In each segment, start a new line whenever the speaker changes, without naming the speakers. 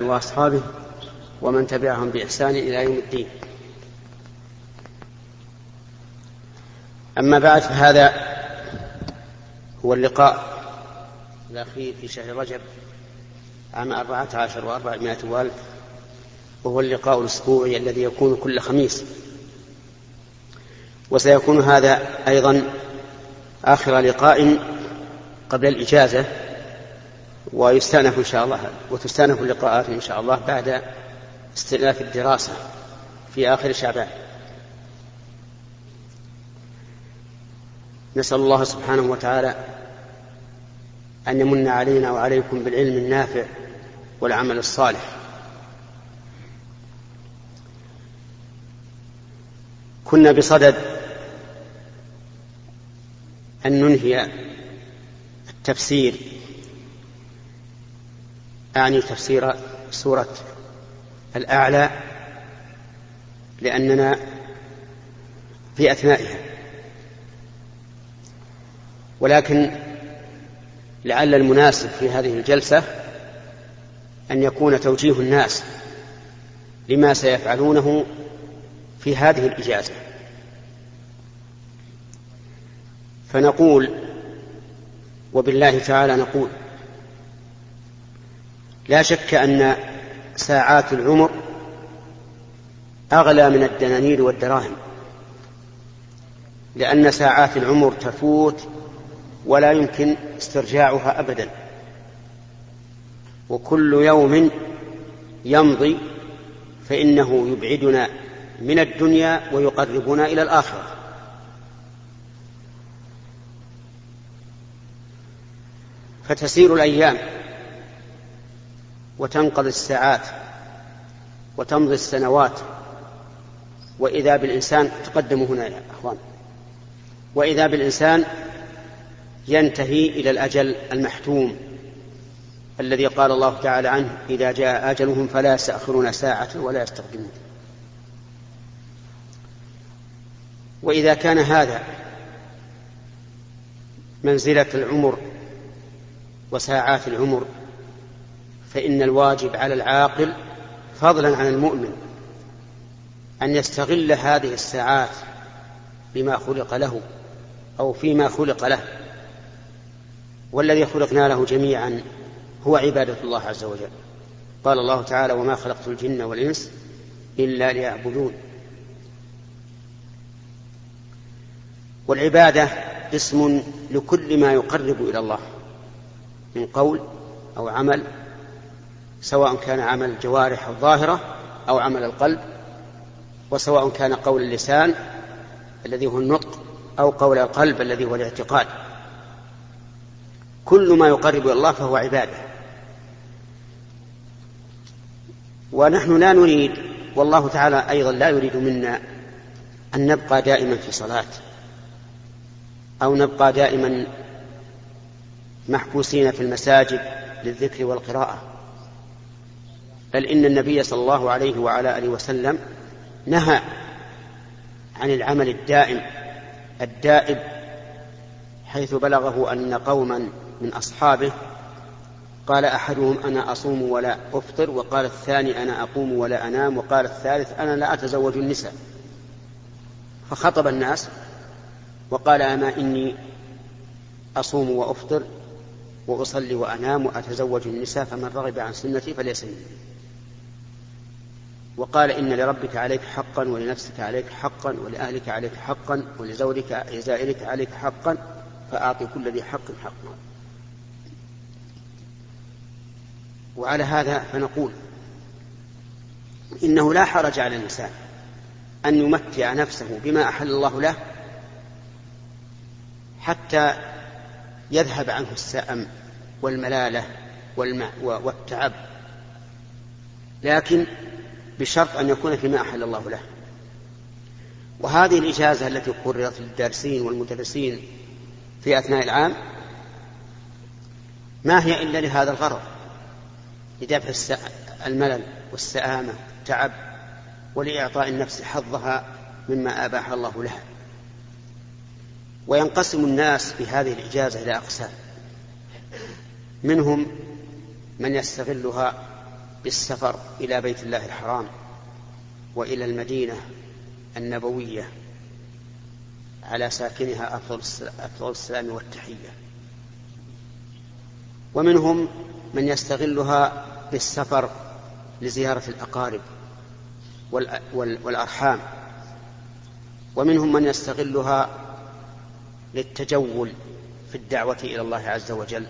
وأصحابه ومن تبعهم بإحسان إلى يوم الدين. أما بعد فهذا هو اللقاء الأخير في شهر رجب عام أربعة عشر وأربعمائة وألف وهو اللقاء الأسبوعي الذي يكون كل خميس. وسيكون هذا أيضا آخر لقاء قبل الإجازة ويستأنف إن شاء الله وتستأنف اللقاءات إن شاء الله بعد استئناف الدراسة في آخر شعبان. نسأل الله سبحانه وتعالى أن يمن علينا وعليكم بالعلم النافع والعمل الصالح. كنا بصدد أن ننهي التفسير أعني تفسير سورة الأعلى لأننا في أثنائها. ولكن لعل المناسب في هذه الجلسة أن يكون توجيه الناس لما سيفعلونه في هذه الإجازة. فنقول وبالله تعالى نقول لا شك أن ساعات العمر أغلى من الدنانير والدراهم لأن ساعات العمر تفوت ولا يمكن استرجاعها أبدا. وكل يوم يمضي فإنه يبعدنا من الدنيا ويقربنا إلى الآخرة. فتسير الأيام وتنقضي الساعات وتمضي السنوات وإذا بالإنسان تقدموا هنا يا أخوان وإذا بالإنسان ينتهي إلى الأجل المحتوم الذي قال الله تعالى عنه إذا جاء أجلهم فلا يستأخرون ساعة ولا يستقدمون. وإذا كان هذا منزلة العمر وساعات العمر فإن الواجب على العاقل فضلا عن المؤمن أن يستغل هذه الساعات بما خلق له أو فيما خلق له. والذي خلقنا له جميعا هو عبادة الله عز وجل. قال الله تعالى وما خلقت الجن والإنس إلا ليعبدون والعبادة اسم لكل ما يقرب إلى الله من قول أو عمل سواء كان عمل الجوارح الظاهرة أو عمل القلب وسواء كان قول اللسان الذي هو النطق أو قول القلب الذي هو الاعتقاد. كل ما يقرب إلى الله فهو عبادة. ونحن لا نريد والله تعالى أيضا لا يريد منا أن نبقى دائما في صلاة أو نبقى دائما محبوسين في المساجد للذكر والقراءة. بل إن النبي صلى الله عليه وعلى آله وسلم نهى عن العمل الدائم الدائب حيث بلغه أن قوما من أصحابه قال أحدهم أنا أصوم ولا أفطر وقال الثاني أنا أقوم ولا أنام وقال الثالث أنا لا أتزوج النساء. فخطب الناس وقال أما إني أصوم وأفطر وأصلي وأنام وأتزوج النساء فمن رغب عن سنتي فليس مني. وقال إن لربك عليك حقا ولنفسك عليك حقا ولأهلك عليك حقا ولزوجك لزائرك عليك حقا فأعطي كل ذي حق حقا. وعلى هذا فنقول إنه لا حرج على الإنسان أن يمتع نفسه بما أحل الله له حتى يذهب عنه السأم والملالة والتعب. لكن بشرط أن يكون فيما أحل الله له. وهذه الإجازة التي قررت للدارسين والمدرسين في أثناء العام ما هي إلا لهذا الغرض لدفع الملل والسآمة والتعب ولإعطاء النفس حظها مما أباح الله لها. وينقسم الناس في هذه الإجازة إلى أقسام. منهم من يستغلها بالسفر إلى بيت الله الحرام وإلى المدينة النبوية على ساكنها أفضل السلام والتحية. ومنهم من يستغلها بالسفر لزيارة الأقارب والأرحام. ومنهم من يستغلها للتجول في الدعوة إلى الله عز وجل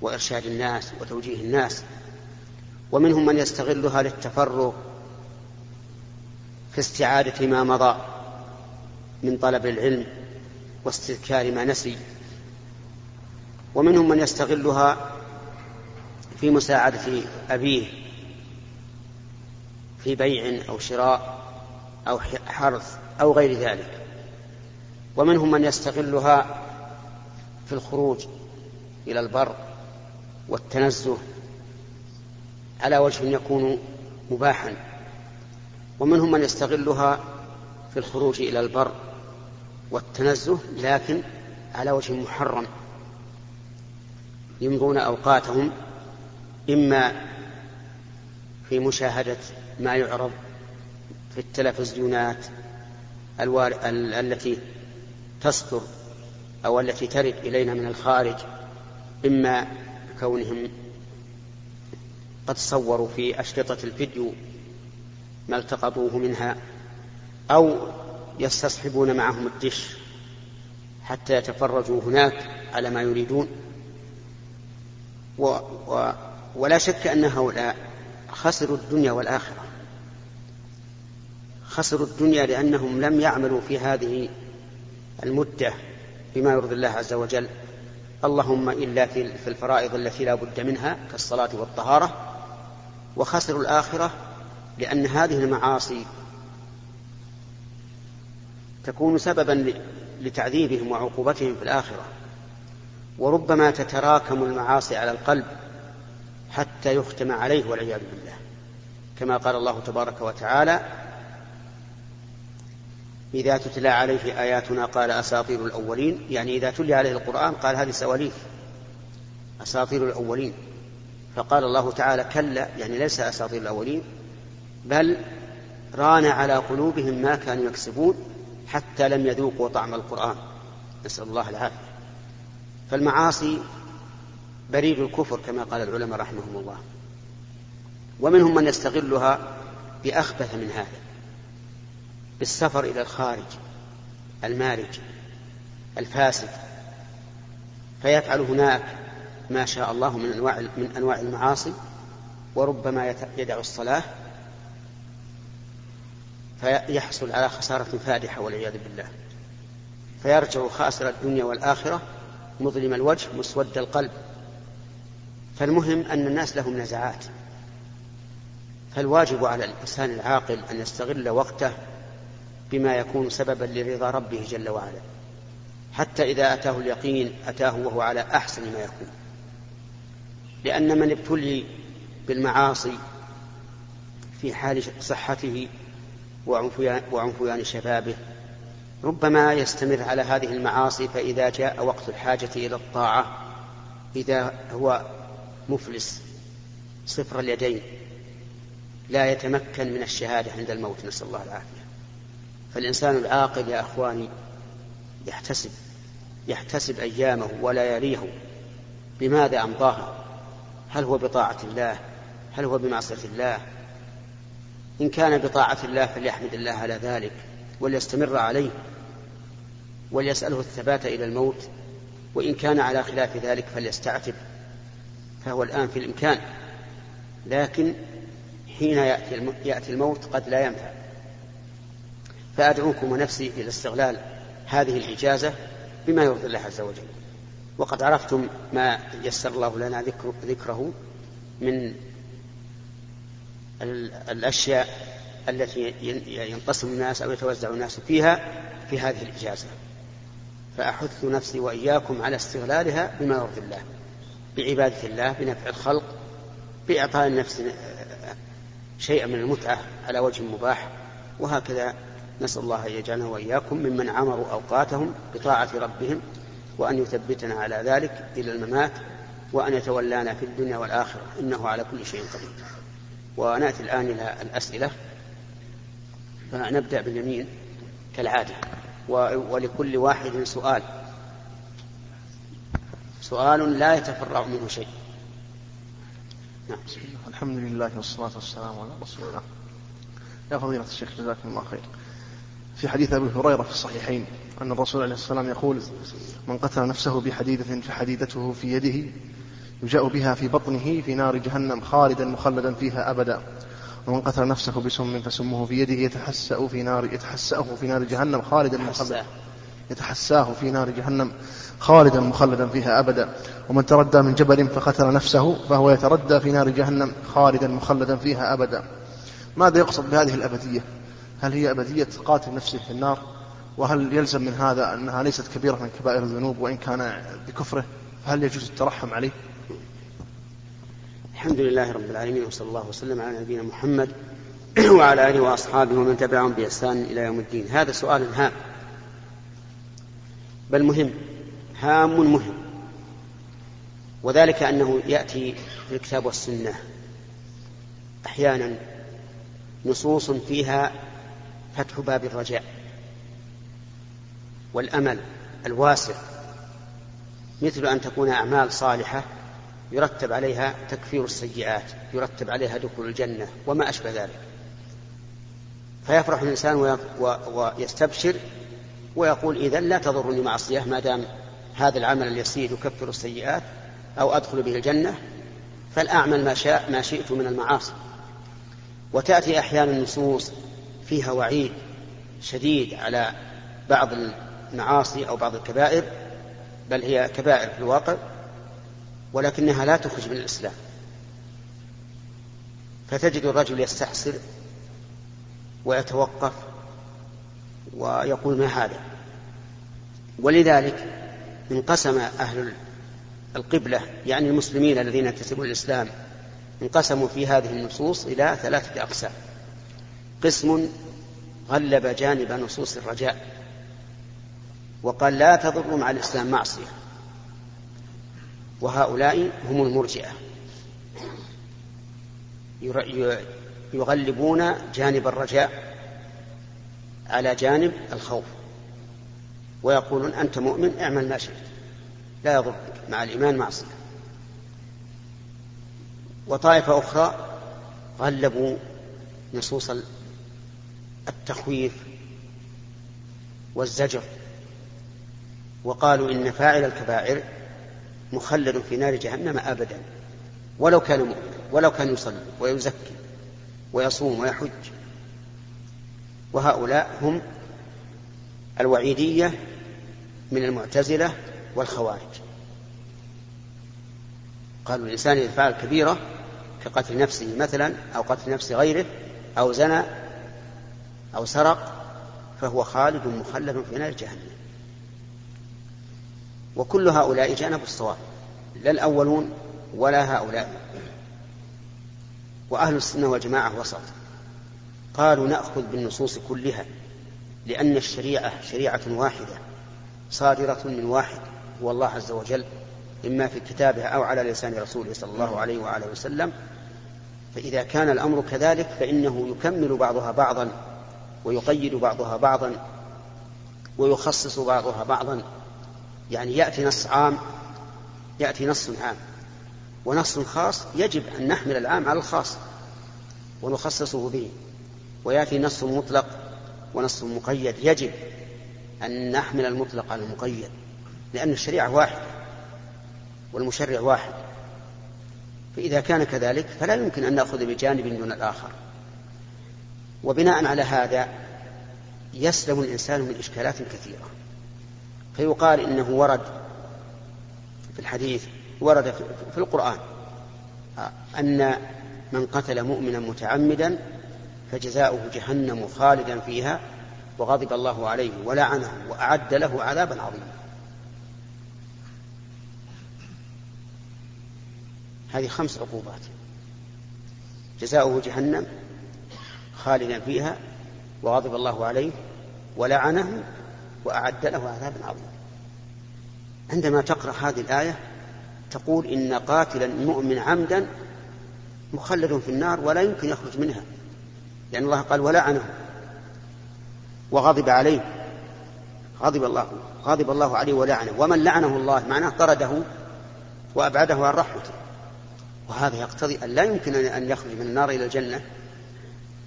وإرشاد الناس وتوجيه الناس. ومنهم من يستغلها للتفرغ في استعادة ما مضى من طلب العلم واستذكار ما نسي. ومنهم من يستغلها في مساعدة أبيه في بيع أو شراء أو حرث أو غير ذلك. ومنهم من يستغلها في الخروج إلى البر والتنزه على وجه يكون مباحا. ومنهم من يستغلها في الخروج إلى البر والتنزه لكن على وجه محرم. يمضون أوقاتهم إما في مشاهدة ما يعرض في التلفزيونات الوار... ال... التي تصدر أو التي ترد إلينا من الخارج إما كونهم قد صوروا في أشرطة الفيديو ما التقطوه منها أو يستصحبون معهم الدش حتى يتفرجوا هناك على ما يريدون. و و ولا شك أن هؤلاء خسروا الدنيا والآخرة. خسروا الدنيا لأنهم لم يعملوا في هذه المدة بما يرضي الله عز وجل. اللهم إلا في الفرائض التي لا بد منها كالصلاة والطهارة. وخسروا الآخرة لأن هذه المعاصي تكون سببا لتعذيبهم وعقوبتهم في الآخرة. وربما تتراكم المعاصي على القلب حتى يختم عليه والعياذ بالله. كما قال الله تبارك وتعالى إذا تتلى عليه آياتنا قال أساطير الأولين. يعني إذا تلي عليه القرآن قال هذه سواليف. أساطير الأولين. فقال الله تعالى كلا يعني ليس أساطير الأولين بل ران على قلوبهم ما كانوا يكسبون حتى لم يذوقوا طعم القرآن. نسأل الله العافية. فالمعاصي بريد الكفر كما قال العلماء رحمهم الله. ومنهم من يستغلها بأخبث من هذا بالسفر إلى الخارج المارج الفاسد فيفعل هناك ما شاء الله من أنواع من أنواع المعاصي وربما يدع الصلاة فيحصل على خسارة فادحة والعياذ بالله. فيرجع خاسر الدنيا والآخرة مظلم الوجه مسود القلب. فالمهم أن الناس لهم نزعات. فالواجب على الإنسان العاقل أن يستغل وقته بما يكون سببا لرضا ربه جل وعلا. حتى إذا أتاه اليقين أتاه وهو على أحسن ما يكون. لأن من ابتلي بالمعاصي في حال صحته وعنفيان شبابه ربما يستمر على هذه المعاصي فإذا جاء وقت الحاجة إلى الطاعة إذا هو مفلس صفر اليدين لا يتمكن من الشهادة عند الموت نسأل الله العافية. فالإنسان العاقل يا أخواني يحتسب يحتسب أيامه ولياليه بماذا أمضاها. هل هو بطاعة الله؟ هل هو بمعصية الله؟ إن كان بطاعة الله فليحمد الله على ذلك وليستمر عليه وليسأله الثبات إلى الموت وإن كان على خلاف ذلك فليستعتب فهو الآن في الإمكان. لكن حين يأتي يأتي الموت قد لا ينفع. فأدعوكم ونفسي إلى استغلال هذه الإجازة بما يرضي الله عز وجل. وقد عرفتم ما يسر الله لنا ذكر ذكره من الأشياء التي ينقسم الناس أو يتوزع الناس فيها في هذه الإجازة. فأحث نفسي وإياكم على استغلالها بما يرضي الله بعبادة الله بنفع الخلق بإعطاء النفس شيئا من المتعة على وجه مباح. وهكذا نسأل الله أن يجعلنا وإياكم ممن عمروا أوقاتهم بطاعة ربهم وأن يثبتنا على ذلك إلى الممات وأن يتولانا في الدنيا والآخرة. إنه على كل شيء قدير. ونأتي الآن إلى الأسئلة. فنبدأ باليمين كالعادة. ولكل واحد سؤال. سؤال لا يتفرع منه شيء.
نعم. الحمد لله والصلاة والسلام على رسول الله. يا فضيلة الشيخ جزاكم الله خير. في حديث أبي هريرة في الصحيحين أن الرسول عليه الصلاة والسلام يقول من قتل نفسه بحديدة فحديدته في يده يجاء بها في بطنه في نار جهنم خالدا مخلدا فيها أبدا. ومن قتل نفسه بسم فسمه في يده يتحسأ في نار يتحسأه في نار جهنم خالدا مخلدا يتحسأه في نار جهنم خالدا مخلدا فيها أبدا. ومن تردى من جبل فقتل نفسه فهو يتردى في نار جهنم خالدا مخلدا فيها أبدا. ماذا يقصد بهذه الأبدية؟ هل هي أبدية قاتل نفسه في النار؟ وهل يلزم من هذا أنها ليست كبيرة من كبائر الذنوب وإن كان بكفره فهل يجوز الترحم عليه؟
الحمد لله رب العالمين وصلى الله وسلم على نبينا محمد وعلى آله وأصحابه ومن تبعهم بإحسان إلى يوم الدين. هذا سؤال هام بل مهم هام مهم. وذلك أنه يأتي في الكتاب والسنة أحيانا نصوص فيها فتح باب الرجاء. والأمل الواسع مثل أن تكون أعمال صالحة يرتب عليها تكفير السيئات يرتب عليها دخول الجنة وما أشبه ذلك. فيفرح الإنسان ويستبشر ويقول إذا لا تضرني معصية ما دام هذا العمل اليسير يكفر السيئات أو أدخل به الجنة فالأعمل ما شاء ما شئت من المعاصي. وتأتي أحيانا النصوص فيها وعيد شديد على بعض المعاصي أو بعض الكبائر بل هي كبائر في الواقع ولكنها لا تخرج من الإسلام. فتجد الرجل يستحسر ويتوقف ويقول ما هذا. ولذلك انقسم أهل القبلة يعني المسلمين الذين ينتسبون الإسلام انقسموا في هذه النصوص إلى ثلاثة أقسام. قسم غلب جانب نصوص الرجاء. وقال لا تضر مع الإسلام معصية. وهؤلاء هم المرجئة. يغلبون جانب الرجاء على جانب الخوف. ويقولون أنت مؤمن اعمل ما شئت. لا يضرك مع الإيمان معصية. وطائفة أخرى غلبوا نصوص التخويف والزجر. وقالوا إن فاعل الكبائر مخلد في نار جهنم أبدا. ولو كان مؤمنا ولو كان يصلي ويزكي ويصوم ويحج. وهؤلاء هم الوعيدية من المعتزلة والخوارج. قالوا الإنسان إذا فعل كبيرة كقتل نفسه مثلا أو قتل نفس غيره أو زنى أو سرق فهو خالد مخلد في نار جهنم. وكل هؤلاء جانبوا الصواب لا الأولون ولا هؤلاء. وأهل السنة والجماعة وسط. قالوا نأخذ بالنصوص كلها لأن الشريعة شريعة واحدة صادرة من واحد هو الله عز وجل إما في كتابه أو على لسان رسوله صلى الله عليه وآله وسلم. فإذا كان الأمر كذلك فإنه يكمل بعضها بعضا ويقيد بعضها بعضا ويخصص بعضها بعضا. يعني يأتي نص عام يأتي نص عام. ونص خاص يجب أن نحمل العام على الخاص ونخصصه به. ويأتي نص مطلق ونص مقيد. يجب أن نحمل المطلق على المقيد لأن الشريعة واحدة والمشرع واحد. فإذا كان كذلك فلا يمكن أن نأخذ بجانب دون الآخر. وبناء على هذا يسلم الإنسان من إشكالات كثيرة. فيقال إنه ورد في الحديث ورد في القرآن أن من قتل مؤمنا متعمدا فجزاؤه جهنم خالدا فيها وغضب الله عليه ولعنه وأعد له عذابا عظيما. هذه خمس عقوبات. جزاؤه جهنم خالدا فيها وغضب الله عليه ولعنه وأعد له عذابا عظيما. عندما تقرأ هذه الآية تقول إن قاتلا مؤمن عمدا مخلد في النار ولا يمكن يخرج منها. لأن الله قال ولعنه وغضب عليه. غضب الله غضب الله عليه ولعنه. ومن لعنه الله معناه طرده وأبعده عن رحمته. وهذا يقتضي أن لا يمكن أن يخرج من النار إلى الجنة.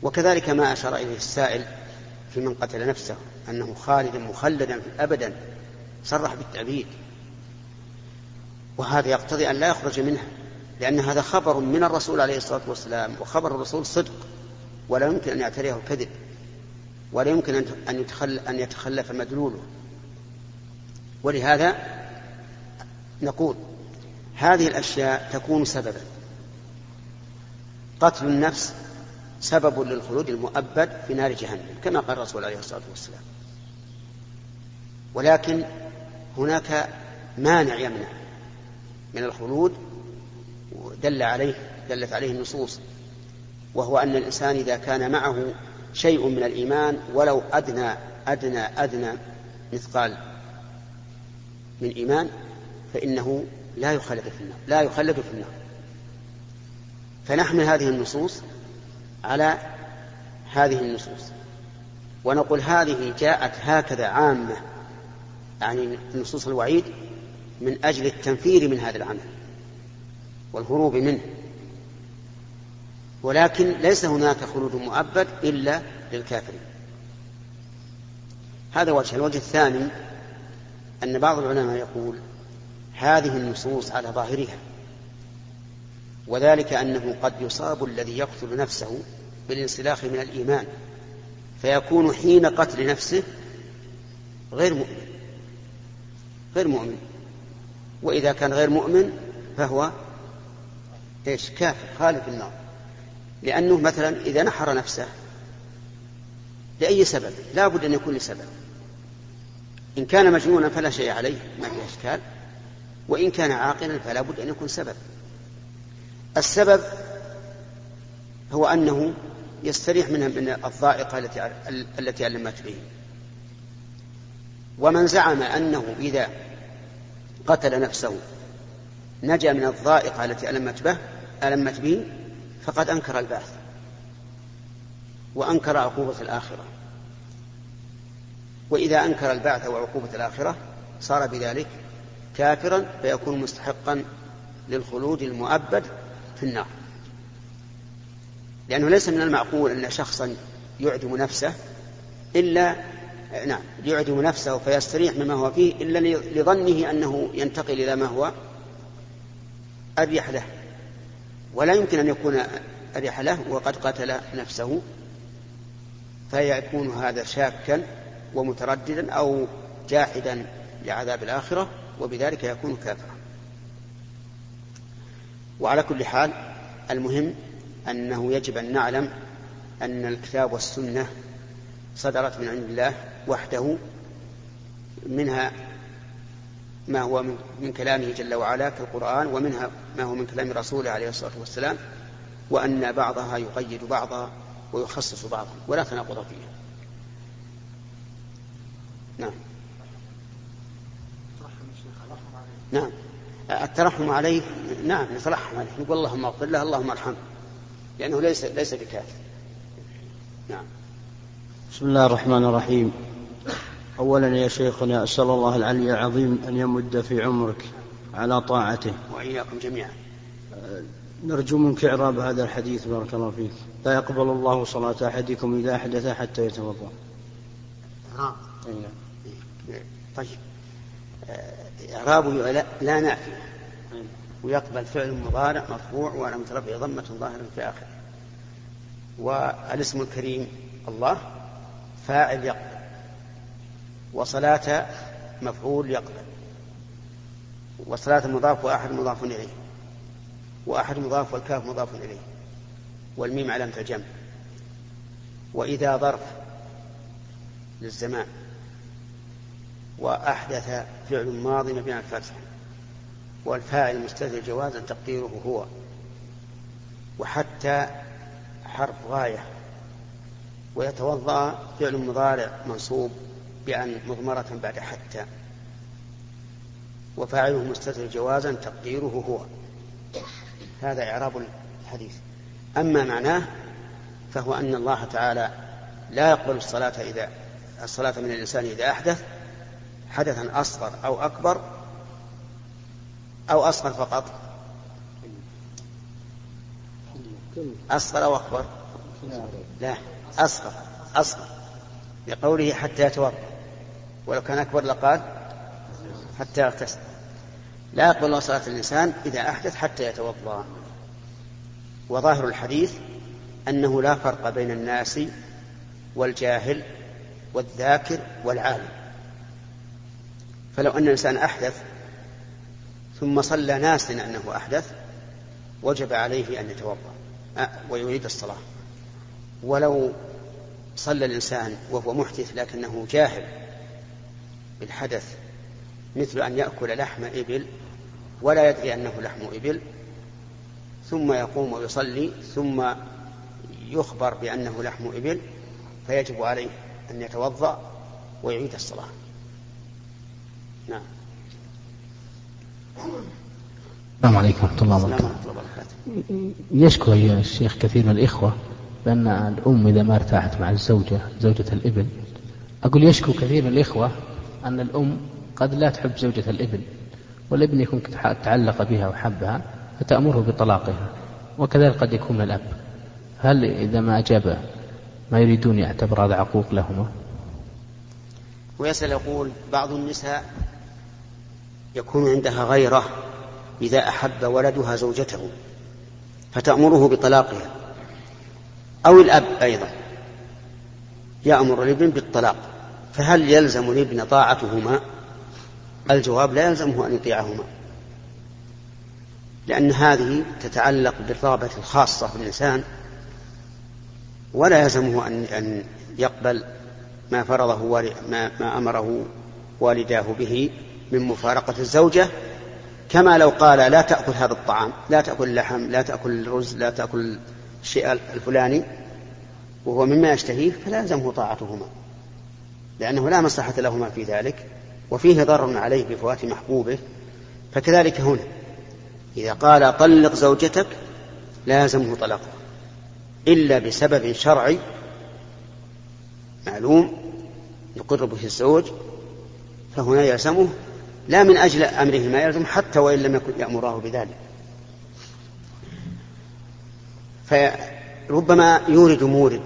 وكذلك ما أشار إليه السائل في من قتل نفسه أنه خالد مخلدا أبدا صرح بالتأبيد. وهذا يقتضي أن لا يخرج منها لأن هذا خبر من الرسول عليه الصلاة والسلام وخبر الرسول صدق ولا يمكن أن يعتريه الكذب ولا يمكن أن يتخل أن يتخلف مدلوله. ولهذا نقول هذه الأشياء تكون سببا. قتل النفس سبب للخلود المؤبد في نار جهنم كما قال الرسول عليه الصلاة والسلام. ولكن هناك مانع يمنع من الخلود دل عليه دلت عليه النصوص وهو أن الإنسان إذا كان معه شيء من الإيمان ولو أدنى أدنى أدنى مثقال من إيمان فإنه لا يخلد في النار لا يخلد في النار. فنحمل هذه النصوص على هذه النصوص. ونقول هذه جاءت هكذا عامة يعني نصوص الوعيد من أجل التنفير من هذا العمل والهروب منه. ولكن ليس هناك خلود مؤبد إلا للكافرين. هذا وجه الوجه الثاني أن بعض العلماء يقول هذه النصوص على ظاهرها. وذلك أنه قد يصاب الذي يقتل نفسه بالانسلاخ من الإيمان فيكون حين قتل نفسه غير مؤمن غير مؤمن. وإذا كان غير مؤمن فهو إيش؟ كافر خالف النار. لأنه مثلا إذا نحر نفسه لأي سبب؟ لا بد أن يكون لسبب. إن كان مجنونا فلا شيء عليه ما في إشكال. وإن كان عاقلا فلا بد أن يكون سبب. السبب هو أنه يستريح منها من الضائقة التي التي ألمت به. ومن زعم أنه إذا قتل نفسه نجا من الضائقة التي ألمت به ألمت به فقد أنكر البعث. وأنكر عقوبة الآخرة. وإذا أنكر البعث وعقوبة الآخرة صار بذلك كافرا فيكون مستحقا للخلود المؤبد في النار. لأنه ليس من المعقول أن شخصا يعدم نفسه إلا نعم يعدم نفسه فيستريح مما هو فيه إلا لظنه أنه ينتقل إلى ما هو أريح له. ولا يمكن أن يكون أريح له وقد قتل نفسه فيكون هذا شاكا ومترددا أو جاحدا لعذاب الآخرة وبذلك يكون كافرا. وعلى كل حال المهم أنه يجب أن نعلم أن الكتاب والسنة صدرت من عند الله وحده منها ما هو من كلامه جل وعلا كالقرآن ومنها ما هو من كلام رسوله عليه الصلاة والسلام وأن بعضها يقيد بعضا ويخصص بعضا ولا تناقض فيها. نعم. نعم. الترحم عليه نعم نترحم عليه نقول اللهم اغفر له اللهم ارحمه. لأنه ليس ليس بكافر نعم.
بسم الله الرحمن الرحيم. أولا يا شيخنا أسأل الله العلي العظيم أن يمد في عمرك على طاعته.
وإياكم جميعا.
نرجو منك إعراب هذا الحديث بارك الله فيك. لا يقبل الله صلاة أحدكم إذا أحدث حتى يتوضأ.
آه. طيب. إعرابه لا, لا نافي ويقبل فعل مضارع مرفوع وعلى رفعه ضمة ظاهرة في آخره. والاسم الكريم الله فاعل يقبل. وصلاة مفعول يقبل. وصلاة مضاف وأحد مضاف إليه. وأحد مضاف والكاف مضاف إليه. والميم علامة الجمع. وإذا ظرف للزمان. وأحدث فعل ماضي مبني على الفتح والفاعل مستتر جوازا تقديره هو وحتى حرف غاية ويتوضأ فعل مضارع منصوب بأن مضمرة بعد حتى وفاعله مستتر جوازا تقديره هو. هذا إعراب الحديث. أما معناه فهو أن الله تعالى لا يقبل الصلاة إذا الصلاة من الإنسان إذا أحدث حدثا أصغر أو أكبر أو أصغر فقط؟ أصغر أو أكبر؟ لا أصغر أصغر. لقوله حتى يتوضأ ولو كان أكبر لقال حتى يغتسل. لا يقبل الله صلاة الإنسان إذا أحدث حتى يتوضأ. وظاهر الحديث أنه لا فرق بين الناس والجاهل والذاكر والعالم. فلو أن الإنسان أحدث ثم صلى ناسا أنه أحدث وجب عليه أن يتوضأ ويريد الصلاة. ولو صلى الإنسان وهو محدث لكنه جاهل بالحدث مثل أن يأكل لحم إبل ولا يدري أنه لحم إبل ثم يقوم ويصلي ثم يخبر بأنه لحم إبل فيجب عليه أن يتوضأ ويعيد الصلاة. نعم.
السلام عليكم ورحمة الله وبركاته. يشكو يا الشيخ كثير من الإخوة بأن الأم إذا ما ارتاحت مع الزوجة زوجة الابن أقول يشكو كثير من الإخوة أن الأم قد لا تحب زوجة الابن والابن يكون تعلق بها وحبها فتأمره بطلاقها وكذلك قد يكون من الأب. هل إذا ما أجاب ما يريدون يعتبر هذا عقوق لهما؟
ويسأل يقول بعض النساء يكون عندها غيرة إذا أحب ولدها زوجته فتأمره بطلاقها. أو الأب أيضا يأمر الابن بالطلاق فهل يلزم الابن طاعتهما؟ الجواب لا يلزمه أن يطيعهما لأن هذه تتعلق بالرغبة الخاصة في الإنسان ولا يلزمه أن أن يقبل ما فرضه ما, ما أمره والداه به. من مفارقة الزوجة كما لو قال لا تأكل هذا الطعام لا تأكل اللحم لا تأكل الرز لا تأكل الشيء الفلاني وهو مما يشتهيه فلا يلزمه طاعتهما لأنه لا مصلحة لهما في ذلك وفيه ضرر عليه بفوات محبوبه فكذلك هنا إذا قال طلق زوجتك لا يلزمه طلاقها إلا بسبب شرعي معلوم يقر به الزوج فهنا يلزمه لا من أجل أمره ما يلزم حتى وإن لم يكن يأمره بذلك. فربما يورد مورد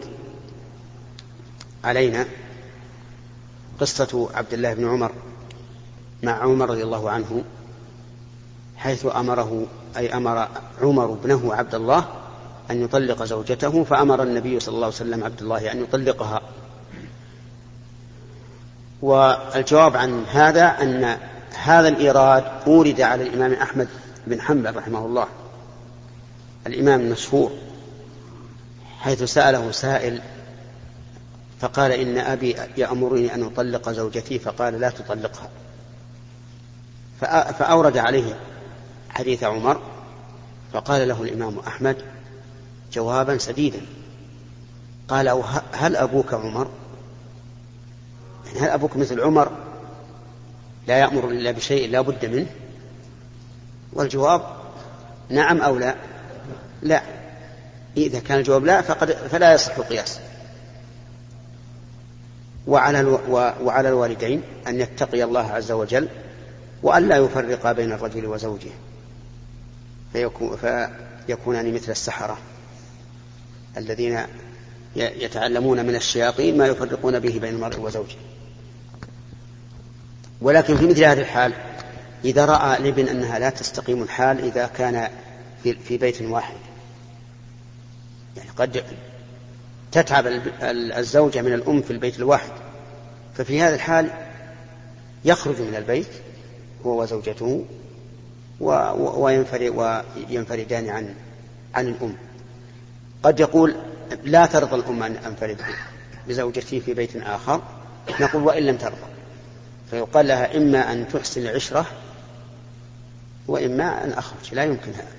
علينا قصة عبد الله بن عمر مع عمر رضي الله عنه حيث أمره أي أمر عمر ابنه عبد الله أن يطلق زوجته فأمر النبي صلى الله عليه وسلم عبد الله أن يطلقها. والجواب عن هذا أن هذا الإيراد أورد على الإمام أحمد بن حنبل رحمه الله. الإمام المشهور حيث سأله سائل فقال إن أبي يأمرني أن أطلق زوجتي فقال لا تطلقها. فأورد عليه حديث عمر فقال له الإمام أحمد جوابا سديدا. قال هل أبوك عمر؟ يعني هل أبوك مثل عمر؟ لا يأمر إلا بشيء لا بد منه؟ والجواب نعم أو لا؟ لا. إذا كان الجواب لا فقد فلا يصح القياس. وعلى وعلى الوالدين أن يتقي الله عز وجل وأن لا يفرقا بين الرجل وزوجه. فيكون فيكونان مثل السحرة الذين يتعلمون من الشياطين ما يفرقون به بين المرء وزوجه. ولكن في مثل هذه الحال إذا رأى الابن أنها لا تستقيم الحال إذا كان في, في بيت واحد. يعني قد تتعب الزوجة من الأم في البيت الواحد. ففي هذا الحال يخرج من البيت هو وزوجته وينفردان عن عن الأم. قد يقول لا ترضى الأم أن أنفرد بزوجتي في بيت آخر نقول وإن لم ترضى. فيقال لها إما أن تحسن العشرة وإما أن أخرج لا يمكن هذا.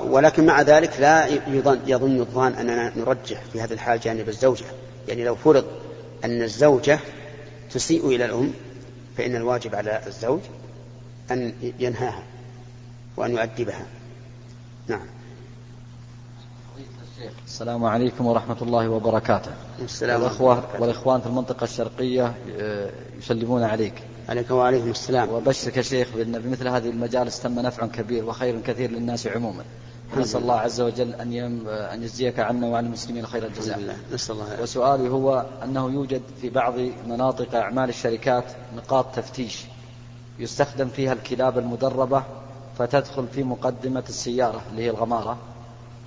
ولكن مع ذلك لا يظن, يظن الظان أننا نرجح في هذا الحال جانب الزوجة. يعني لو فرض أن الزوجة تسيء إلى الأم فإن الواجب على الزوج أن ينهاها وأن يؤدبها. نعم.
السلام عليكم ورحمة الله وبركاته.
السلام
والأخوة والإخوان في المنطقة الشرقية آه، يسلمون عليك.
عليكم وعليكم السلام.
وبشرك يا شيخ بأن بمثل هذه المجالس تم نفع كبير وخير كثير للناس عموما. نسأل الله عز وجل أن يم أن يجزيك عنا وعن المسلمين خير الجزاء.
نسأل الله
وسؤالي هو أنه يوجد في بعض مناطق أعمال الشركات نقاط تفتيش يستخدم فيها الكلاب المدربة فتدخل في مقدمة السيارة اللي هي الغمارة.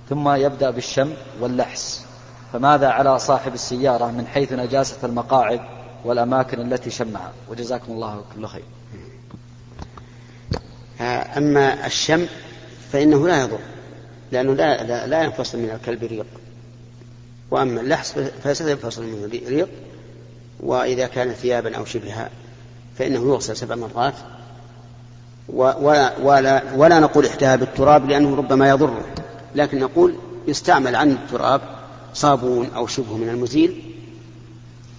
ثم يبدأ بالشم واللحس. فماذا على صاحب السيارة من حيث نجاسة المقاعد والأماكن التي شمها؟ وجزاكم الله كل خير.
آه، أما الشم فإنه لا يضر لأنه لا, لا, لا ينفصل من الكلب ريق. وأما اللحس فسينفصل منه ريق وإذا كان ثيابا أو شبهها فإنه يغسل سبع مرات ولا, ولا, ولا نقول إحداها بالتراب لأنه ربما يضره. لكن نقول يستعمل عن التراب صابون أو شبه من المزيل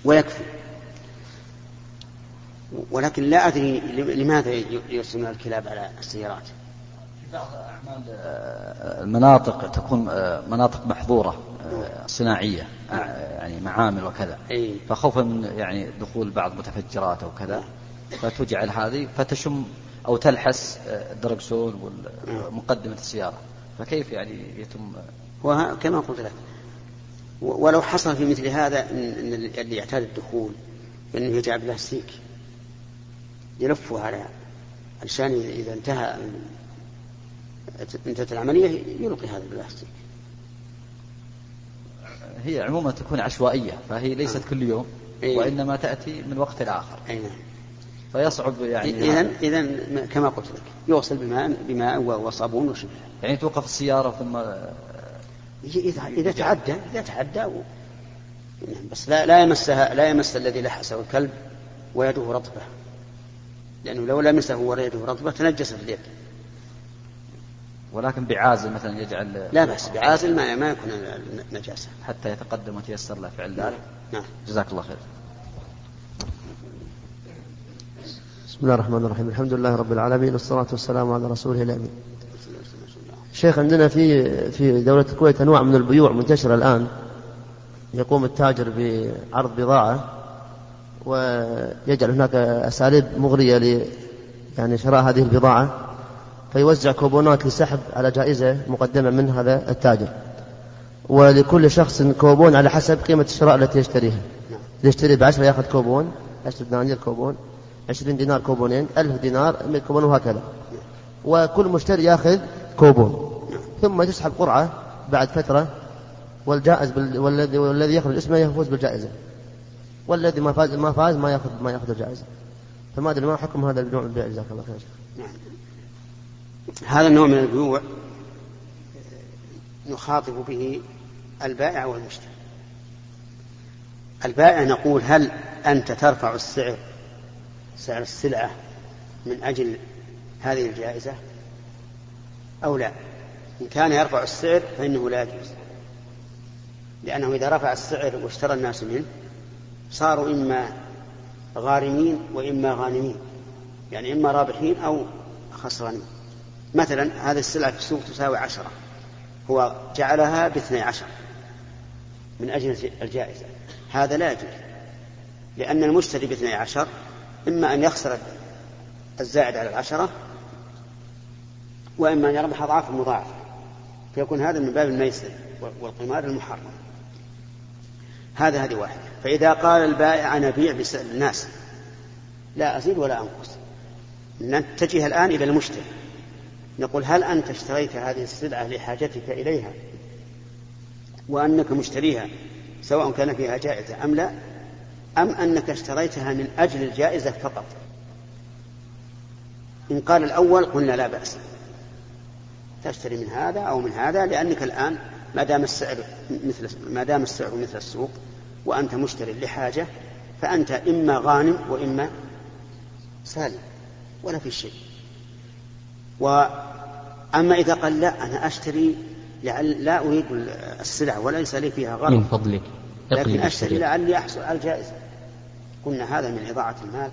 ويكفي. ولكن لا أدري لماذا يرسلون الكلاب على السيارات.
في بعض أعمال المناطق تكون آه، مناطق محظورة آه، صناعية آه، يعني معامل وكذا. فخوفا من يعني دخول بعض متفجرات أو كذا فتجعل هذه فتشم أو تلحس الدركسون ومقدمة السيارة. فكيف يعني يتم؟
كما قلت لك. ولو حصل في مثل هذا ان اللي يعتاد الدخول إنه يجعل بلاستيك يلفه على علشان إذا انتهى انتهت العملية يلقي هذا البلاستيك.
هي عموما تكون عشوائية فهي ليست آه. كل يوم؟ وإنما تأتي من وقت لآخر.
أي نعم.
فيصعب يعني
اذا اذا كما قلت لك يغسل بماء بماء وصابون وشبه
يعني توقف السيارة ثم
اذا إذا تعدى إذا تعدى و... نعم، بس لا لا يمسها لا يمس الذي لحسه الكلب ويده رطبة. لأنه لو لمسه ويده رطبة تنجست اليد.
ولكن بعازل مثلا يجعل
لا بأس بعازل ما ما يكون نجاسة.
حتى يتقدم وتيسر له فعل ذلك.
نعم.
جزاك الله خير.
بسم الله الرحمن الرحيم. الحمد لله رب العالمين والصلاة والسلام على رسوله الأمين. شيخ عندنا في في دولة الكويت أنواع من البيوع منتشرة الآن. يقوم التاجر بعرض بضاعة ويجعل هناك أساليب مغرية ل يعني شراء هذه البضاعة. فيوزع كوبونات لسحب على جائزة مقدمة من هذا التاجر. ولكل شخص كوبون على حسب قيمة الشراء التي يشتريها. إذا يشتري بعشرة يأخذ كوبون عشرة دنانير كوبون. عشرين دينار كوبونين ألف دينار مئة كوبون وهكذا وكل مشتري يأخذ كوبون ثم تسحب قرعة بعد فترة والجائز. والذي والذي يخرج اسمه يفوز بالجائزة والذي ما فاز ما فاز ما ياخذ ما ياخذ الجائزة فما أدري ما حكم هذا النوع من البيع جزاك الله خير نعم.
هذا النوع من البيوع نخاطب به البائع والمشتري البائع نقول هل أنت ترفع السعر سعر السلعة من أجل هذه الجائزة أو لا؟ إن كان يرفع السعر فإنه لا يجوز. لأنه إذا رفع السعر واشترى الناس منه صاروا إما غارمين وإما غانمين. يعني إما رابحين أو خسرانين. مثلا هذه السلعة في السوق تساوي عشرة. هو جعلها باثني عشر من أجل الجائزة. هذا لا يجوز. لأن المشتري باثني عشر إما أن يخسر الزائد على العشرة وإما أن يربح أضعاف مضاعفة فيكون هذا من باب الميسر والقمار المحرم. هذا هذه واحدة. فإذا قال البائع أنا أبيع للناس لا أزيد ولا أنقص. نتجه الآن إلى المشتري. نقول هل أنت اشتريت هذه السلعة لحاجتك إليها؟ وأنك مشتريها سواء كان فيها جائزة أم لا أم أنك اشتريتها من أجل الجائزة فقط؟ إن قال الأول قلنا لا بأس. تشتري من هذا أو من هذا لأنك الآن ما دام السعر مثل ما دام السعر مثل السوق وأنت مشتري لحاجة فأنت إما غانم وإما سالم ولا في شيء. وأما إذا قال لا أنا أشتري لعل لا أريد السلع وليس لي فيها غرض.
من فضلك
لكن أشتري لعلي أحصل على الجائزة. قلنا هذا من إضاعة المال.